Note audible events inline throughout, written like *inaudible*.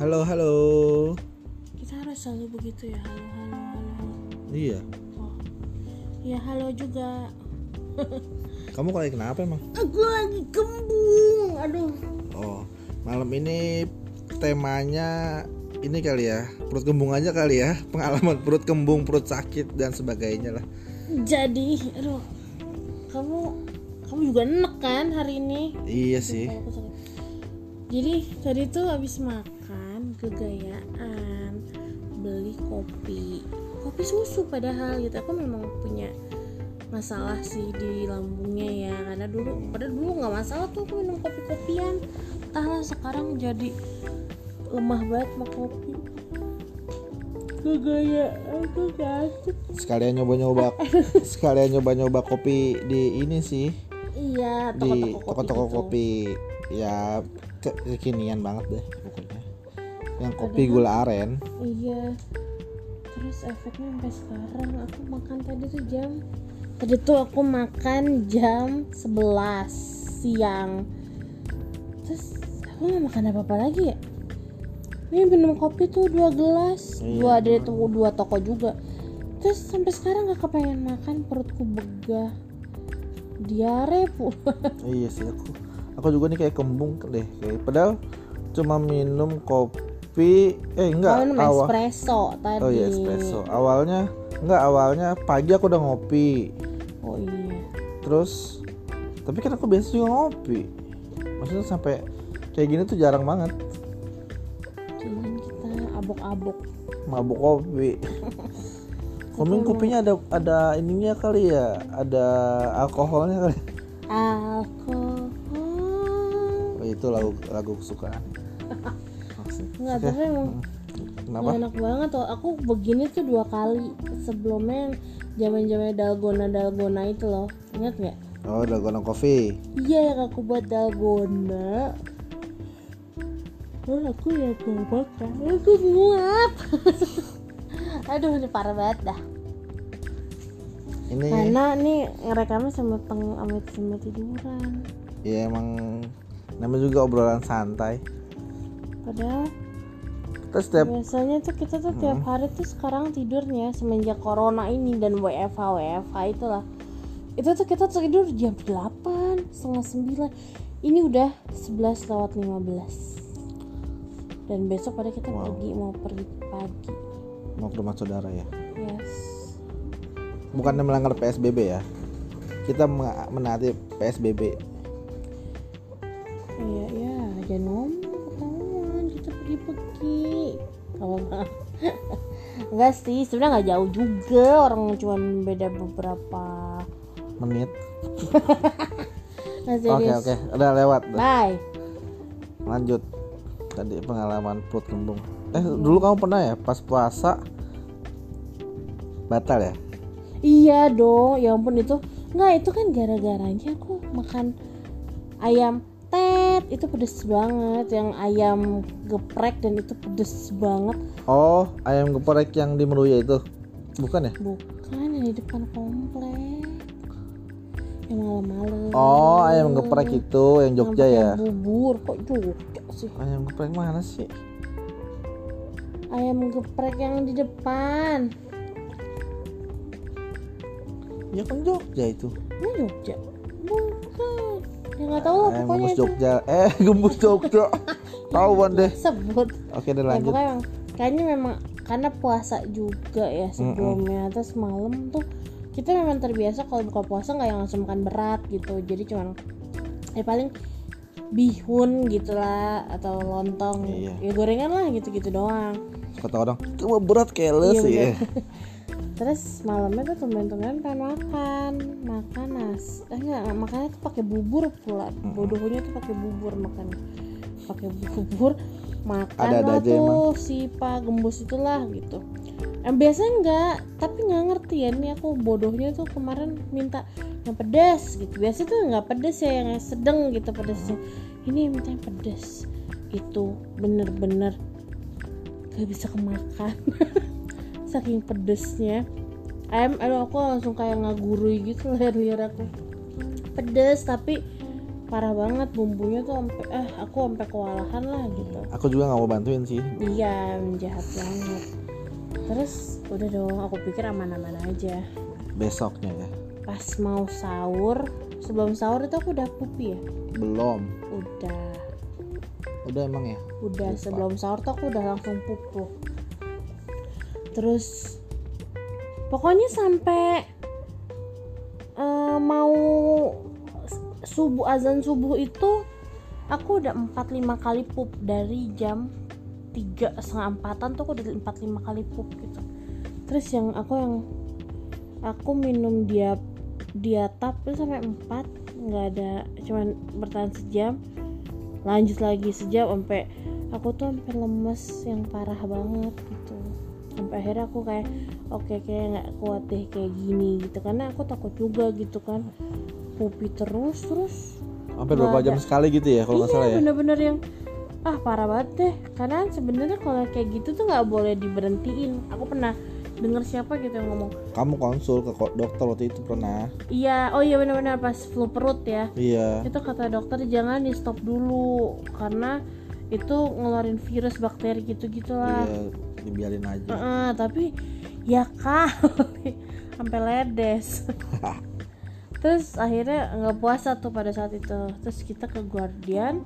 Halo, halo. Kita harus selalu begitu ya. Halo, halo, halo. halo. Iya. Oh. Ya halo juga. *laughs* Kamu lagi kenapa emang? Aku lagi kembung. Aduh. Oh, malam ini temanya ini kali ya perut kembung aja kali ya *laughs* pengalaman perut kembung perut sakit dan sebagainya lah Jadi, aduh. Kamu kamu juga enek kan hari ini? iya sih. Jadi tadi tuh habis makan kegayaan beli kopi kopi susu padahal gitu. Aku memang punya masalah sih di lambungnya ya karena dulu padahal dulu nggak masalah tuh aku minum kopi kopian entahlah sekarang jadi lemah banget sama kopi. Kegayaan kegayaan sekalian nyoba-nyoba *laughs* sekalian nyoba-nyoba kopi di ini sih. Iya di toko-toko toko-toko gitu. kopi. Ya ke- kekinian banget deh pokoknya yang kopi gula aren Iya. Terus efeknya sampai sekarang aku makan tadi tuh jam tadi tuh aku makan jam 11 siang. Terus aku nggak makan apa-apa lagi ya. Ini minum kopi tuh dua gelas, Iya. dua dari toko dua toko juga. Terus sampai sekarang gak kepengen makan perutku begah. Diare pula. *laughs* iya sih aku aku juga nih kayak kembung deh kayak padahal cuma minum kopi eh enggak minum awal espresso tadi. oh iya espresso. Awalnya enggak awalnya pagi aku udah ngopi. Oh iya. terus tapi kan aku biasa juga ngopi. Maksudnya sampai kayak gini tuh jarang banget. Cuman kita abok-abok. mabuk kopi. *laughs* Komeng kopinya ada ada ininya kali ya ada alkoholnya kali. Alkohol. Oh, itu lagu lagu kesukaan *laughs* nggak tapi emang kenapa? nggak enak banget tuh. Aku begini tuh dua kali sebelumnya zaman zaman dalgona dalgona itu loh. Ingat nggak? Oh dalgona kopi iya yang aku buat dalgona. Oh, aku ya gak makan aku nguap. *laughs* Aduh ini parah banget dah. Ini karena nih ngerekamnya sama teng sama sama tiduran. Ya emang namanya juga obrolan santai padahal terus setiap Biasanya tuh kita tuh tiap hari tuh sekarang tidurnya semenjak corona ini dan WFH WFH itulah. Itu tuh kita tidur jam 8, setengah 9. Ini udah 11 lewat 15. Dan besok pada kita pergi mau pergi pagi. mau ke rumah saudara ya Yes. bukannya melanggar PSBB ya kita menaati PSBB Iya iya, jangan kita pergi-pergi. Kalau nggak *laughs* Enggak sih, sebenarnya nggak jauh juga. Orang cuman beda beberapa menit. *laughs* Nah, oke oke. Udah lewat. Bye. lanjut. Tadi pengalaman perut kembung. Eh dulu kamu pernah ya pas puasa? Batal ya? Iya dong, ya ampun itu. Nggak itu kan gara-garanya aku makan ayam tet itu pedes banget, yang ayam geprek dan itu pedes banget. oh ayam geprek yang di Meruya itu? Bukan ya? Bukan yang di depan komplek, yang malam-malam. oh ayam geprek itu yang Yang Jogja pakai ya? Bubur kok Jogja sih? ayam geprek mana sih? Ayam geprek yang di depan, ya kan Jogja itu. Ini Jogja. Bukan, ya nggak tahu lah ayam pokoknya gembus itu. Jogja. Eh gembus Jogja. *laughs* Tahuan deh. Sebut. oke udah ya lanjut. pokoknya emang kayaknya memang karena puasa juga ya sebelumnya terus malam tuh kita memang terbiasa kalau buka puasa nggak yang langsung makan berat gitu. Jadi cuman ya paling bihun gitulah atau lontong. Iya. ya gorengan lah gitu-gitu doang. Kata orang coba berat keles Iya, ya. *laughs* terus malamnya tuh tumben-tumben pengen makan. Makan nas eh enggak makannya tuh pakai bubur pula. Bodohnya tuh pakai bubur makan. Pakai bubur makan Ada-ada lah aja tuh si pak gembus itulah gitu. Yang biasa enggak tapi nggak ngerti ya ini aku bodohnya tuh kemarin minta yang pedas gitu. Biasa tuh nggak pedas ya yang sedang gitu pedasnya ini yang minta yang pedas itu bener-bener gak bisa kemakan *laughs* saking pedesnya. Ayam aduh aku langsung kayak ngagurui gitu *laughs* liar-liar aku. Pedes tapi parah banget bumbunya tuh sampai eh aku sampai kewalahan lah gitu. Aku juga nggak mau bantuin sih. Iya jahat banget. Terus udah dong aku pikir aman-aman aja. Besoknya ya. Pas mau sahur sebelum sahur itu aku udah pupi ya? Belum. Udah. Udah emang ya? Udah Lupa. sebelum sahur tuh aku udah langsung pupu terus pokoknya sampai eh, mau subuh azan subuh itu aku udah 4-5 kali pup dari jam tiga setengah empatan tuh aku udah empat lima kali pup gitu. Terus yang aku yang aku minum dia diatap itu sampai 4 nggak ada cuman bertahan sejam. Lanjut lagi sejam sampai aku tuh sampai lemes yang parah banget gitu sampai akhirnya aku kayak oke kayak nggak kuat deh kayak gini gitu. Karena aku takut juga gitu kan. Pupi terus terus Nggak berapa jam sekali gitu ya kalau nggak iya salah ya? bener-bener yang ah parah banget deh. Karena sebenarnya kalau kayak gitu tuh nggak boleh diberhentiin. Aku pernah denger siapa gitu yang ngomong. Kamu konsul ke dokter waktu itu pernah? Iya oh iya benar-benar pas flu perut ya. Iya. Itu kata dokter jangan di stop dulu. Karena itu ngeluarin virus bakteri gitu gitulah iya dibiarin aja. Heeh, tapi ya kali *laughs* sampai ledes. *laughs* Terus akhirnya nggak puasa tuh pada saat itu. Terus kita ke Guardian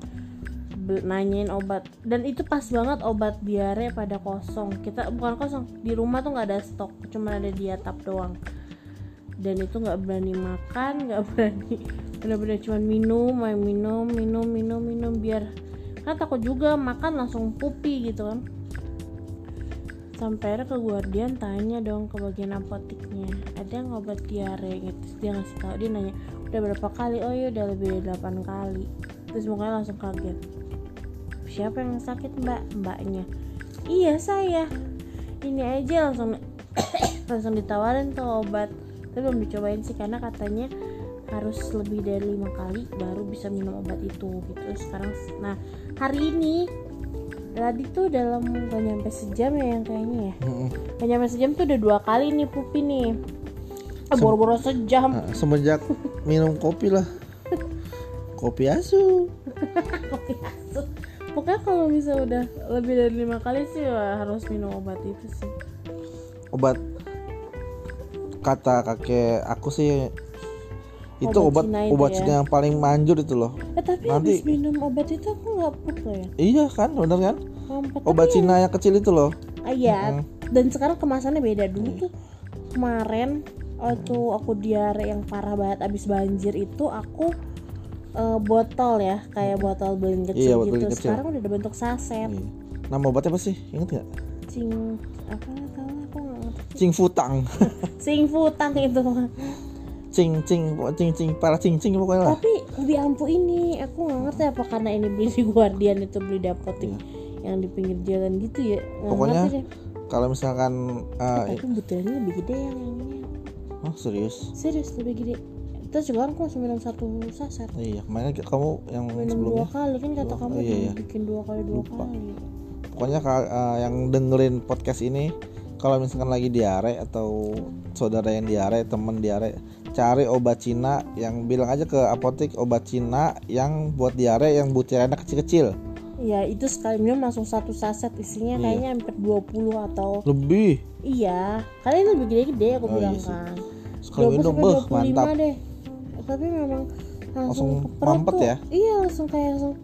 nanyain obat. Dan itu pas banget obat diare pada kosong. Kita bukan kosong di rumah tuh nggak ada stok cuma ada diatap doang. Dan itu nggak berani makan nggak *laughs* berani bener-bener cuma minum main minum minum minum minum biar kan takut juga makan langsung pupi gitu kan sampai akhirnya ke Guardian tanya dong ke bagian apoteknya ada yang obat diare gitu. Terus dia ngasih tahu dia nanya udah berapa kali? Oh ya udah lebih dari 8 kali. Terus mukanya langsung kaget. Siapa yang sakit mbak? Mbaknya iya saya. Ini aja langsung *coughs* langsung ditawarin tuh obat. Tapi belum dicobain sih karena katanya harus lebih dari lima kali baru bisa minum obat itu gitu. Sekarang nah hari ini tadi tuh dalam gak nyampe sejam ya yang kayaknya ya. Mm-mm. gak nyampe sejam tuh udah dua kali nih pupi nih. Eh, boro-boro sejam. Nah, semenjak minum kopi lah. Kopi asu. Kopi asu. Pokoknya kalau bisa udah lebih dari lima kali sih wah, harus minum obat itu sih. Obat. Kata kakek aku sih itu Obat obat Cina obat ya? Cina yang paling manjur itu loh eh tapi Nanti- habis minum obat itu aku nggak pup loh ya iya kan bener kan Mampet. obat Cina yang kecil itu loh Ah, iya, Mm. dan sekarang kemasannya beda dulu Iya. tuh kemarin waktu aku diare yang parah banget abis banjir itu aku eh, botol ya kayak botol belin kecil Iya, botol gitu. kecil. Sekarang udah bentuk saset. Iya. nama obatnya apa sih inget nggak Cing apa tahu aku nggak ngerti. cing futang *laughs* Sing futang itu. *laughs* cing cing cing cing para cing cing pokoknya lah Tapi lebih ampuh ini aku nggak ngerti apa karena ini beli di Guardian itu beli di apotek yang di pinggir jalan gitu ya. Nggak Iya. Pokoknya kalau misalkan uh, Tapi butirannya lebih gede yang ini. oh serius Serius lebih gede. Terus juga aku langsung minum satu saset. iya kemarin kamu yang minum sebelumnya dua kali kan kata Dua- kamu oh, iya, iya. bikin dua kali dua Lupa. kali pokoknya uh, yang dengerin podcast ini kalau misalkan lagi diare atau saudara yang diare temen diare cari obat Cina yang bilang aja ke apotek obat Cina yang buat diare yang butirannya kecil-kecil. Ya itu sekali minum langsung satu saset isinya Iya. kayaknya hampir 20 atau lebih. Iya kali ini lebih gede-gede aku Oh, bilang iya kan. Sekali 20 minum beh 25 mantap. deh. Tapi memang langsung, Langsung mampet tuh. ya? iya langsung kayak langsung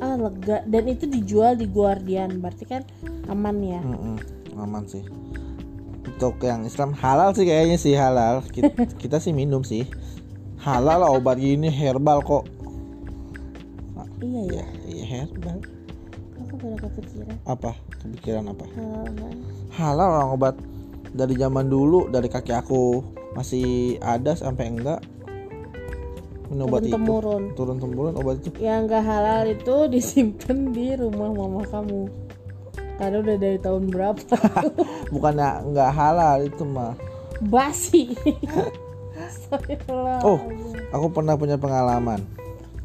ah lega. Dan itu dijual di Guardian berarti kan aman ya? Mm-mm, aman sih. Untuk yang Islam halal sih kayaknya sih halal. Kita, *laughs* kita sih minum sih. Halal lah obat gini herbal kok. Iya ya ya iya herbal. Aku baru kepikiran. Apa? Kepikiran apa? Hal halal orang obat. Dari zaman dulu dari kakek aku. Masih ada sampai enggak. Minum obat itu. temurun. Turun temurun obat itu. Yang gak halal itu disimpan di rumah mama kamu karena udah dari tahun berapa? *laughs* Bukannya enggak halal itu mah. Basi. *laughs* Oh. aku pernah punya pengalaman.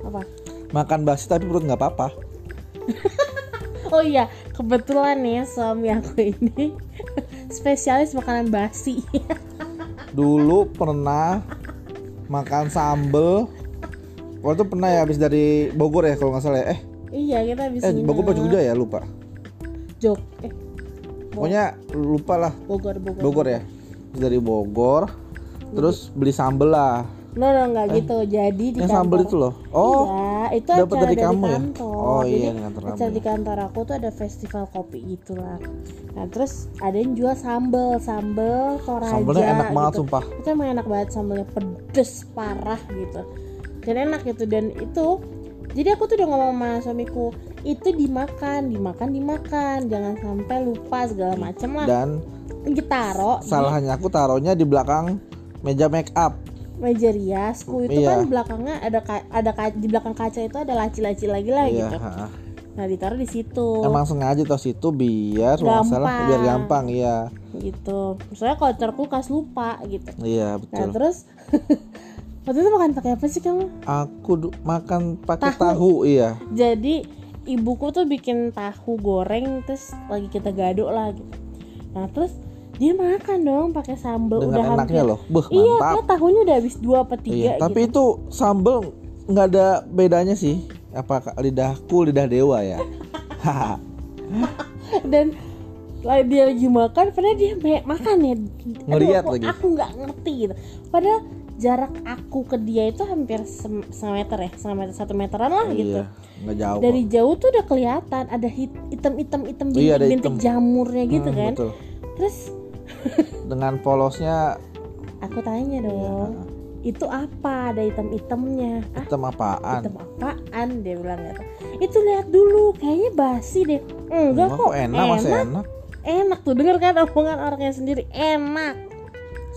Apa? Makan basi tapi perut nggak apa-apa. *laughs* Oh iya kebetulan nih ya suami aku ini spesialis makanan basi. Dulu pernah makan sambel. Waktu itu pernah ya habis dari Bogor ya kalau nggak salah ya. Eh. Iya kita habis eh. Bogor apa Jogja ya? Lupa pokoknya lupa lah. Bogor Bogor. Bogor ya? Dari Bogor. Terus beli sambel lah. No no nggak gitu. Jadi di yang kantor. sambel itu loh? Oh iya itu dapat acara dari kamu ya? kantor. Oh, iya, jadi di kantor kamu acara ya. di kantor aku tuh ada festival kopi gitu lah nah terus ada yang jual sambel. Sambel toraja sambelnya enak banget gitu. sumpah. Itu emang enak banget sambelnya pedes parah gitu. Dan enak gitu. Dan itu jadi aku tuh udah ngomong sama suamiku itu dimakan dimakan dimakan. Jangan sampai lupa segala macem lah. Dan ditaro di salahnya aku taruhnya di belakang meja make up. meja riasku. Itu Iya. kan belakangnya ada ka- ada ka- di belakang kaca itu ada laci-laci lagi lah iya gitu. ha-ha. nah ditaruh di situ. Emang sengaja tau situ biar salah Gampang. biar gampang iya. Gitu. Misalnya kalau taruh kulkas lupa gitu. Iya nah betul. terus *laughs* waktu itu makan pakai apa sih kamu? Aku makan pakai Tahu. tahu iya. Jadi ibuku tuh bikin tahu goreng terus lagi kita gaduk lah gitu. Nah terus dia makan dong pakai sambal dengan udah enaknya hampir loh. Beh iya mantap. kayak tahunya udah habis dua apa tiga iya tapi gitu. itu sambel nggak ada bedanya sih. Apa lidahku lidah dewa ya? *laughs* Dan lah dia lagi makan padahal dia banyak makan ya. Aduh, Ngeliat aku, lagi. aku nggak ngerti gitu. Padahal jarak aku ke dia itu hampir setengah meter ya setengah meter satu meteran lah gitu. iya nggak jauh dari kok. jauh tuh udah kelihatan ada hit- hitam-hitam hitam Iya, bintik-bintik hitam. jamurnya gitu Hmm, kan. betul. terus *laughs* dengan polosnya aku tanya Iya, dong itu apa? Ada hitam-hitamnya ah hitam apaan? hitam apaan? Dia bilang gitu. Itu lihat dulu kayaknya basi deh. Enggak kok enak masih enak? Enak tuh denger kan omongan orangnya sendiri enak.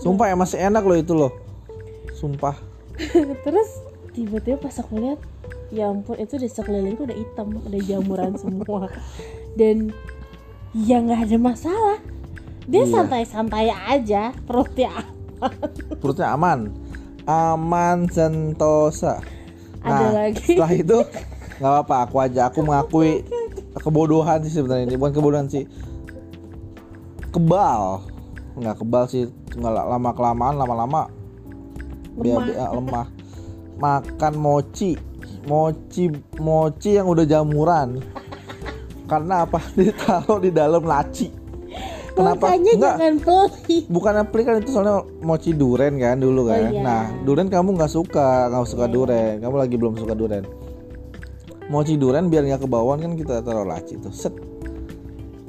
Sumpah ya masih enak loh itu loh sumpah. *laughs* Terus tiba-tiba pas aku lihat ya ampun itu di sekelilingku udah hitam udah jamuran *laughs* semua. Dan ya nggak ada masalah. Dia Iya. santai-santai aja perutnya *laughs* perutnya aman. Aman sentosa. Ada nah lagi. setelah itu nggak apa-apa aku aja aku mengakui kebodohan sih sebenarnya ini. Bukan kebodohan sih. Kebal. Nggak kebal sih nggak lama kelamaan lama-lama Lemah. dia lemah makan mochi mochi mochi yang udah jamuran karena apa *laughs* ditaruh di dalam laci kenapa makanya Nggak, jangan beli bukan aplik kan itu soalnya mochi duren kan dulu kan. Oh, iya. Nah, duren kamu nggak suka, nggak suka Iya. duren. Kamu lagi belum suka duren. Mochi duren biar nggak kebawaan kan kita taruh laci tuh. Set.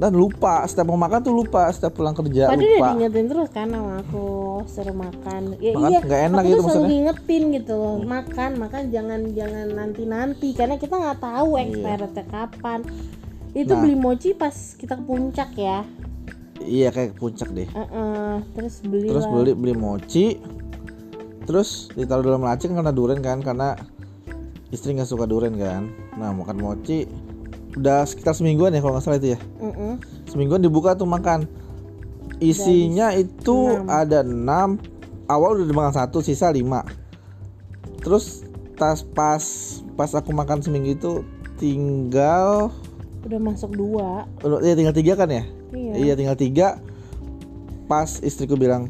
Dan lupa, setiap mau makan tuh lupa, setiap pulang kerja Padahal udah lupa. diingetin terus kan sama aku suruh makan. Ya Makan iya, nggak enak aku gitu tuh selalu ngingetin gitu loh. Makan, makan jangan jangan nanti-nanti karena kita nggak tahu expirednya kapan. Itu Iya. Nah. beli mochi pas kita ke puncak ya. Iya kayak puncak deh. Heeh, terus beli Terus beli beli mochi. Terus ditaruh dalam laci karena duren kan karena istri nggak suka duren kan. Nah, makan mochi udah sekitar semingguan ya kalau nggak salah itu ya. Mm-mm. semingguan dibuka tuh makan isinya itu enam. ada 6 awal udah dimakan satu sisa 5 terus tas pas pas aku makan seminggu itu tinggal Udah masuk dua. udah- ya tinggal tiga kan ya Iya. iya tinggal tiga pas istriku bilang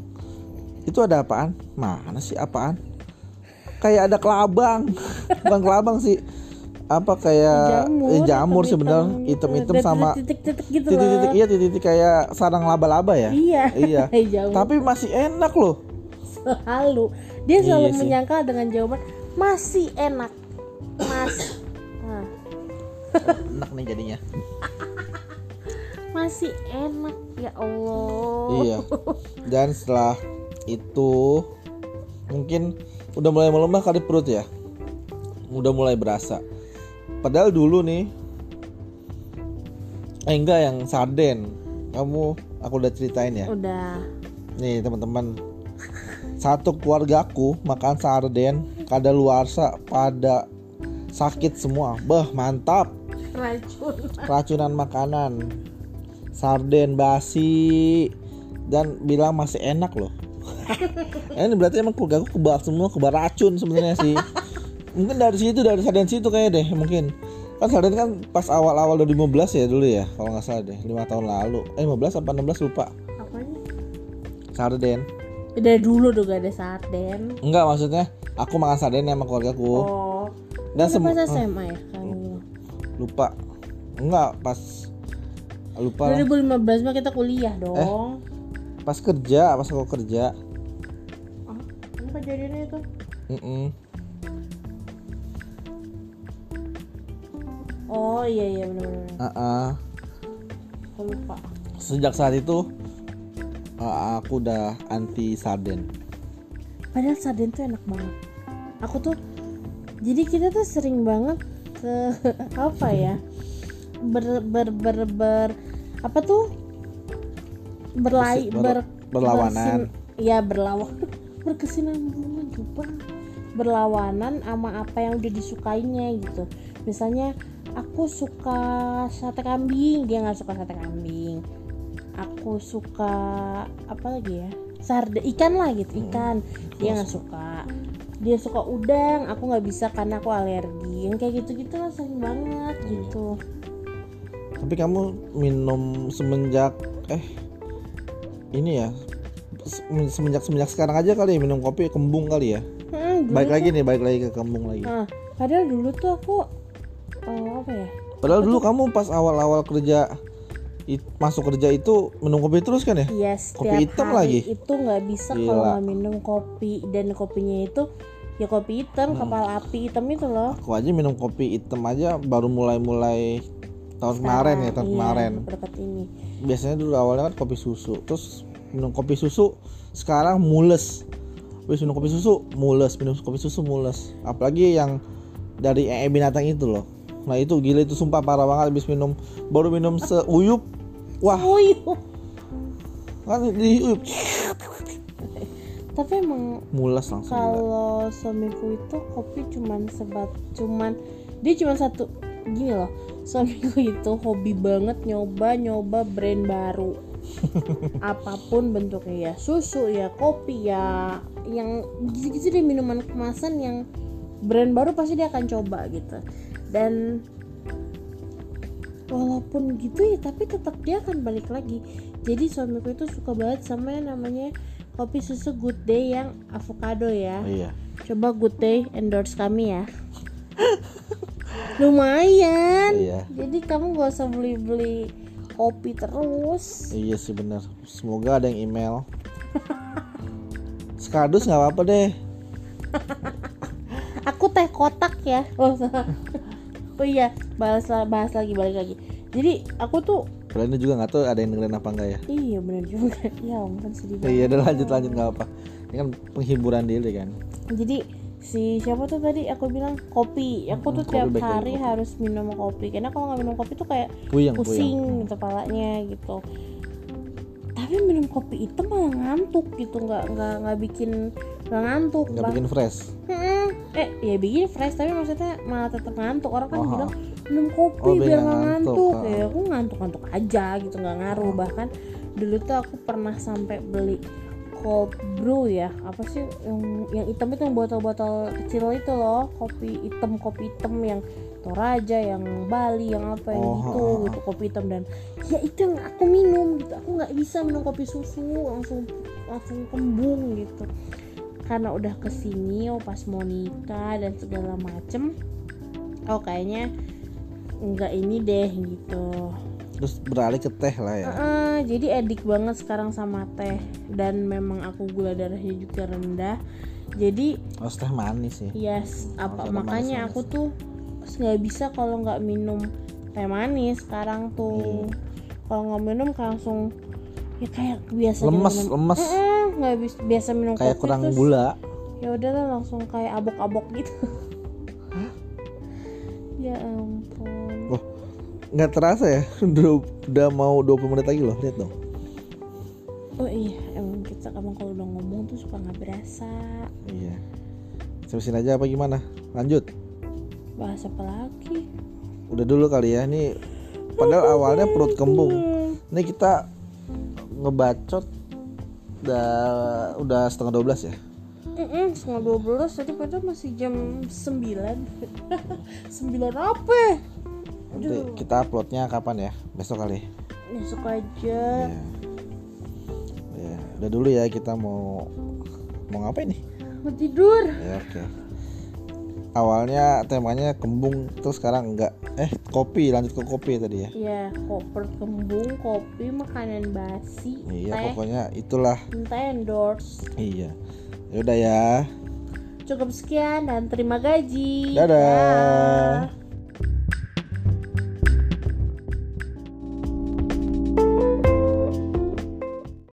itu ada apaan mana sih apaan kayak ada kelabang *laughs* bukan kelabang sih apa kayak jamur, eh, jamur bener hitam-hitam sama titik-titik gitu titik-titik iya titik-titik kayak sarang laba-laba ya Iya. iya *laughs* tapi masih enak loh selalu. Dia selalu Iya sih. menyangka dengan jawaban masih enak. Mas. *coughs* Nah, enak nih jadinya *laughs* masih enak ya Allah. iya dan setelah itu mungkin udah mulai melemah kali perut ya udah mulai berasa padahal dulu nih eh enggak yang sarden. Kamu aku udah ceritain ya? Udah. nih teman-teman. Satu keluargaku makan sarden kada luarsa pada sakit semua. Bah mantap. Racun. racunan makanan. Sarden basi dan bilang masih enak loh. *laughs* Ini berarti emang keluarga aku kebal semua kebal racun sebenarnya sih mungkin dari situ dari sarden situ kayak deh mungkin kan sarden kan pas awal-awal 2015 ya dulu ya kalau nggak salah deh lima tahun lalu eh 15 apa 16 lupa Apanya? sarden Udah dulu tuh gak ada sarden. enggak maksudnya aku makan sarden sama keluargaku Oh, Dan Itu sem- pas SMA ya bilang. lupa. Enggak, pas lupa lah. 2015 mah kita kuliah dong. Pas kerja, pas aku kerja. Ah, ini kejadiannya itu. Mm-mm. Oh iya iya benar-benar. Ah-ah. Aku lupa. Sejak saat itu ah, aku udah anti sarden. Padahal sarden tuh enak banget. Aku tuh jadi kita tuh sering banget ke *laughs* apa ya? Ber ber ber, ber- apa tuh? Berlai Ber- ber, berlawanan. bersin- ya berlawan *laughs* berkesinambungan coba berlawanan sama apa yang udah disukainya gitu misalnya aku suka sate kambing. Dia nggak suka sate kambing. Aku suka apa lagi ya? Sarden ikan lah gitu ikan. Dia nggak suka. Dia suka udang. Aku nggak bisa karena aku alergi. Yang kayak gitu gitu lah sering banget gitu. Tapi kamu minum semenjak eh ini ya se- semenjak semenjak sekarang aja kali ya minum kopi kembung kali ya. Hmm, tuh- lagi nih, balik lagi ke kembung lagi. ah, padahal dulu tuh aku apa ya Padahal dulu kamu pas awal-awal kerja it- masuk kerja itu minum kopi terus kan ya? Iya Kopi hitam hari lagi? itu nggak bisa kalau nggak minum kopi dan kopinya itu ya kopi hitam Hmm. kepala api hitam itu loh Aku aja minum kopi hitam aja baru mulai-mulai tahun kemarin ya, tahun Iya, kemarin. ini Biasanya dulu awalnya kan kopi susu, terus minum kopi susu sekarang mules. Habis minum kopi susu mules, minum kopi susu mules. Apalagi yang dari ee binatang itu loh. Nah itu gila itu sumpah parah banget habis minum baru minum seuyup. Wah. Wih, kan diuyup tapi emang mules langsung. kalau suamiku itu kopi cuman sebat cuman dia cuma satu gini loh. Suamiku itu hobi banget nyoba nyoba brand baru. *laughs* Apa pun bentuknya ya susu ya kopi ya yang gitu-gitu deh minuman kemasan yang brand baru pasti dia akan coba gitu dan walaupun gitu ya tapi tetap dia akan balik lagi. Jadi suamiku itu suka banget sama yang namanya kopi susu good day yang avocado ya. Oh, iya. Coba good day endorse kami ya. *laughs* Lumayan. Iya. Jadi kamu gak usah beli-beli kopi terus. Iya sih bener. Semoga ada yang email. Skardus nggak apa-apa deh. Aku teh kotak ya *laughs* oh, iya bahas bahas lagi balik lagi. Jadi aku tuh Kalian juga nggak tahu ada yang dengerin apa enggak ya? Iya bener juga. *laughs* Ya ampun sedih banget. iya udah lanjut lanjut nggak apa ini kan penghiburan diri kan? Jadi si siapa tuh tadi aku bilang kopi. Aku tuh kopi tiap hari kopi. harus minum kopi. Karena kalau nggak minum kopi tuh kayak puyeng pusing puyeng. gitu kepalanya gitu. Tapi minum kopi hitam malah ngantuk gitu. Nggak nggak nggak bikin nggak ngantuk Bang. bikin fresh. Eh ya bikin fresh tapi maksudnya malah tetap ngantuk. Orang kan Oh, bilang minum kopi Oh, biar nggak ngantuk, ngantuk. ah. ya aku ngantuk ngantuk aja gitu nggak ngaruh. Bahkan dulu tuh aku pernah sampai beli cold brew ya. Apa sih yang yang hitam itu yang botol-botol kecil itu loh. Kopi hitam kopi hitam yang Toraja yang Bali yang apa yang Oh, gitu ah. gitu kopi hitam. Dan ya itu yang aku minum gitu. Aku nggak bisa minum kopi susu langsung langsung kembung gitu karena udah ke sini oh pas mau nikah dan segala macem oh kayaknya nggak ini deh gitu. Terus beralih ke teh lah ya? Heeh, jadi edik banget sekarang sama teh. Dan memang aku gula darahnya juga rendah. Jadi harus teh manis sih yes apa makanya manis-manis. aku tuh nggak bisa kalau nggak minum teh manis sekarang tuh. Kalau nggak minum langsung ya kayak biasa lemes minum lemes. Nggak bis- biasa minum kayak kopi kurang terus gula. ya udahlah langsung kayak abok-abok gitu. Ya ampun. Wah, nggak terasa ya? *laughs* Udah, udah mau 20 menit lagi loh lihat dong. Oh iya emang kita emang kalau udah ngomong tuh suka nggak berasa. Iya. Terusin aja apa gimana? Lanjut. Bahas apa lagi? Udah dulu kali ya ini padahal awalnya perut kembung. ini kita ngebacot udah udah setengah 12 ya? Mm-mm, setengah dua belas tadi padahal masih jam sembilan. *laughs* Sembilan apa? Nanti Aduh. kita uploadnya kapan ya? Besok kali. Besok aja. Iya. Ya, udah dulu ya kita mau mau ngapain nih? mau tidur. Ya oke. awalnya temanya kembung terus sekarang enggak eh kopi lanjut ke kopi tadi ya. Ya koper kembung kopi makanan basi iya teh. pokoknya itulah. Teh endorse. Iya. Yaudah ya. Cukup sekian dan terima gaji. Dadah.